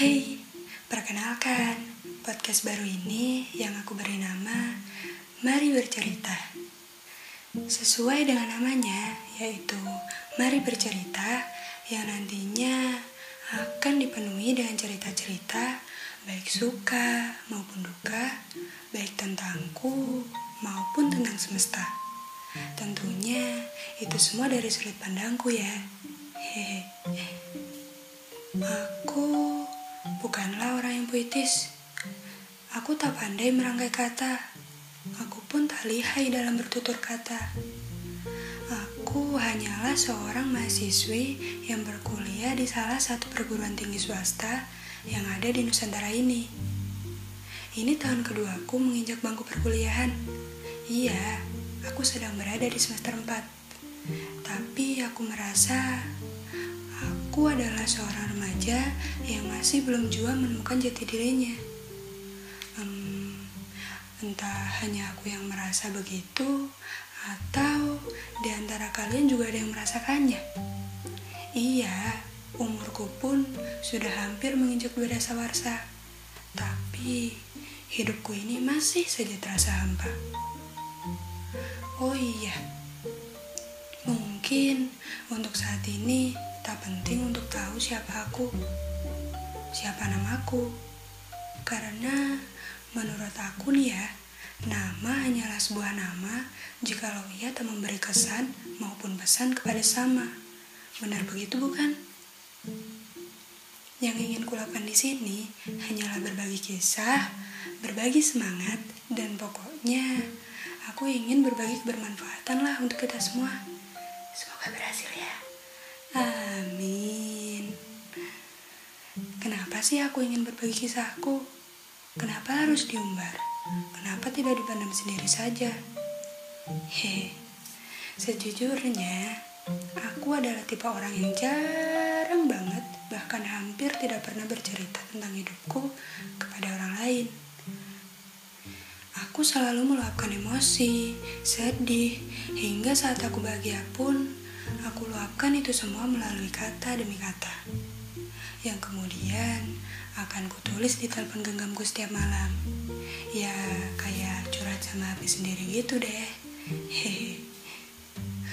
Hey, perkenalkan, podcast baru ini yang aku beri nama Mari Bercerita. Sesuai dengan namanya, yaitu Mari Bercerita yang nantinya akan dipenuhi dengan cerita-cerita baik suka maupun duka, baik tentangku maupun tentang semesta. Tentunya itu semua dari sudut pandangku ya. Hehe. Aku bukanlah orang yang puitis. Aku tak pandai merangkai kata. Aku pun tak lihai dalam bertutur kata. Aku hanyalah seorang mahasiswi yang berkuliah di salah satu perguruan tinggi swasta yang ada di Nusantara ini. Ini tahun kedua aku menginjak bangku perkuliahan. Iya, aku sedang berada di semester 4. Tapi aku merasa aku adalah seorang remaja yang masih belum jua menemukan jati dirinya. Hmm, entah hanya aku yang merasa begitu atau di antara kalian juga ada yang merasakannya? Iya, umurku pun sudah hampir menginjak dua dasa warsa. Tapi hidupku ini masih saja terasa hampa. Oh iya, mungkin untuk saat ini penting untuk tahu siapa aku, siapa namaku. Karena menurut aku nih ya, Nama hanyalah sebuah nama jikalau ia tak memberi kesan maupun pesan kepada sama. Benar begitu bukan? Yang ingin kulakukan di sini hanyalah berbagi kisah, berbagi semangat, dan pokoknya aku ingin berbagi kebermanfaatan lah untuk kita semua. Amin. Kenapa sih aku ingin berbagi kisahku? Kenapa harus diumbar? Kenapa tidak dipandang sendiri saja? He, sejujurnya aku adalah tipe orang yang jarang banget, bahkan hampir tidak pernah bercerita tentang hidupku kepada orang lain. Aku selalu meluapkan emosi, sedih, hingga saat aku bahagia pun, aku itu semua melalui kata demi kata. Yang kemudian akan kutulis di telepon genggamku setiap malam. Ya kayak curhat sama api sendiri gitu deh. Hehe.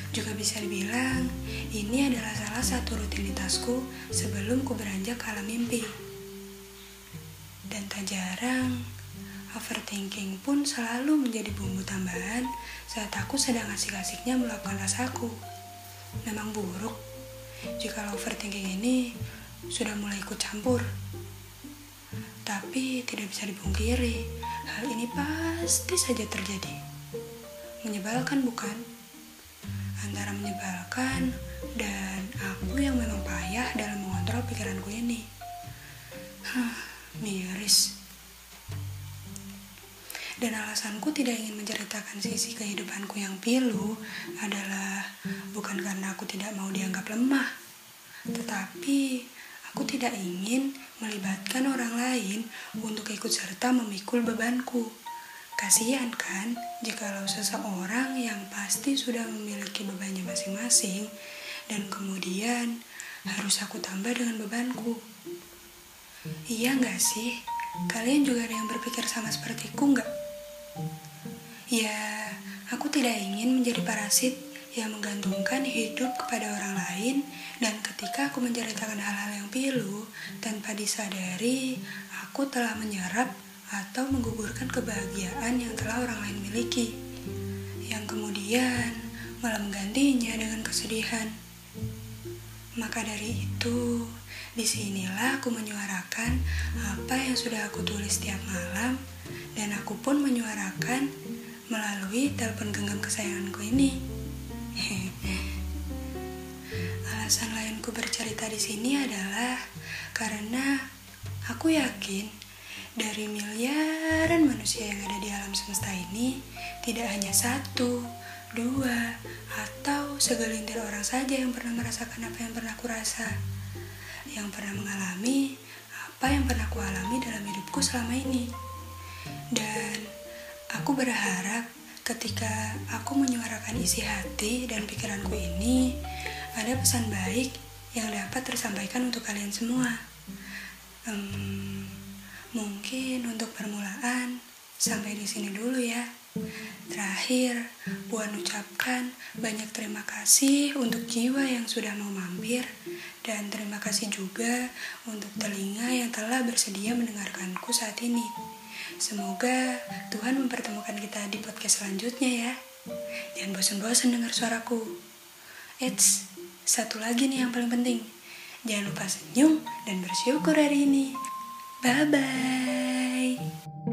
Juga bisa dibilang ini adalah salah satu rutinitasku sebelum ku beranjak ke mimpi. Dan tak jarang overthinking pun selalu menjadi bumbu tambahan saat aku sedang asik-asiknya meluapkan rasaku memang buruk jika overthinking ini sudah mulai ikut campur tapi tidak bisa dipungkiri, hal ini pasti saja terjadi. Menyebalkan bukan? Antara menyebalkan dan aku yang memang payah dalam mengontrol pikiranku ini. Huh, miris. Dan alasanku tidak ingin menceritakan sisi kehidupanku yang pilu adalah bukan karena aku tidak mau dianggap lemah, tetapi Aku tidak ingin melibatkan orang lain untuk ikut serta memikul bebanku. Kasihan kan jikalau seseorang yang pasti sudah memiliki bebannya masing-masing dan kemudian harus aku tambah dengan bebanku. Iya nggak sih? Kalian juga ada yang berpikir sama sepertiku nggak? Ya, aku tidak ingin menjadi parasit yang menggantungkan hidup kepada orang lain. Dan ketika aku menceritakan hal-hal yang pilu tanpa disadari aku telah menyerap atau menggugurkan kebahagiaan yang telah orang lain miliki. Yang kemudian malah menggantinya dengan kesedihan. Maka dari itu di sinilah aku menyuarakan apa yang sudah aku tulis setiap malam dan aku pun menyuarakan melalui telepon genggam kesayanganku ini. Alasan lainku bercerita di sini adalah karena aku yakin dari miliaran manusia yang ada di alam semesta ini tidak hanya satu, dua, atau segelintir orang saja yang pernah merasakan apa yang pernah aku rasa, yang pernah mengalami apa yang pernah aku alami dalam hidupku selama ini. Dan aku berharap Ketika aku menyuarakan isi hati dan pikiranku ini, ada pesan baik yang dapat tersampaikan untuk kalian semua. Hmm, mungkin untuk permulaan sampai di sini dulu ya. Terakhir, Puan ucapkan banyak terima kasih untuk jiwa yang sudah mau mampir dan terima kasih juga untuk telinga yang telah bersedia mendengarkanku saat ini. Semoga Tuhan mempertemukan kita di podcast selanjutnya ya. Jangan bosan-bosan dengar suaraku. Eits, satu lagi nih yang paling penting. Jangan lupa senyum dan bersyukur hari ini. Bye-bye.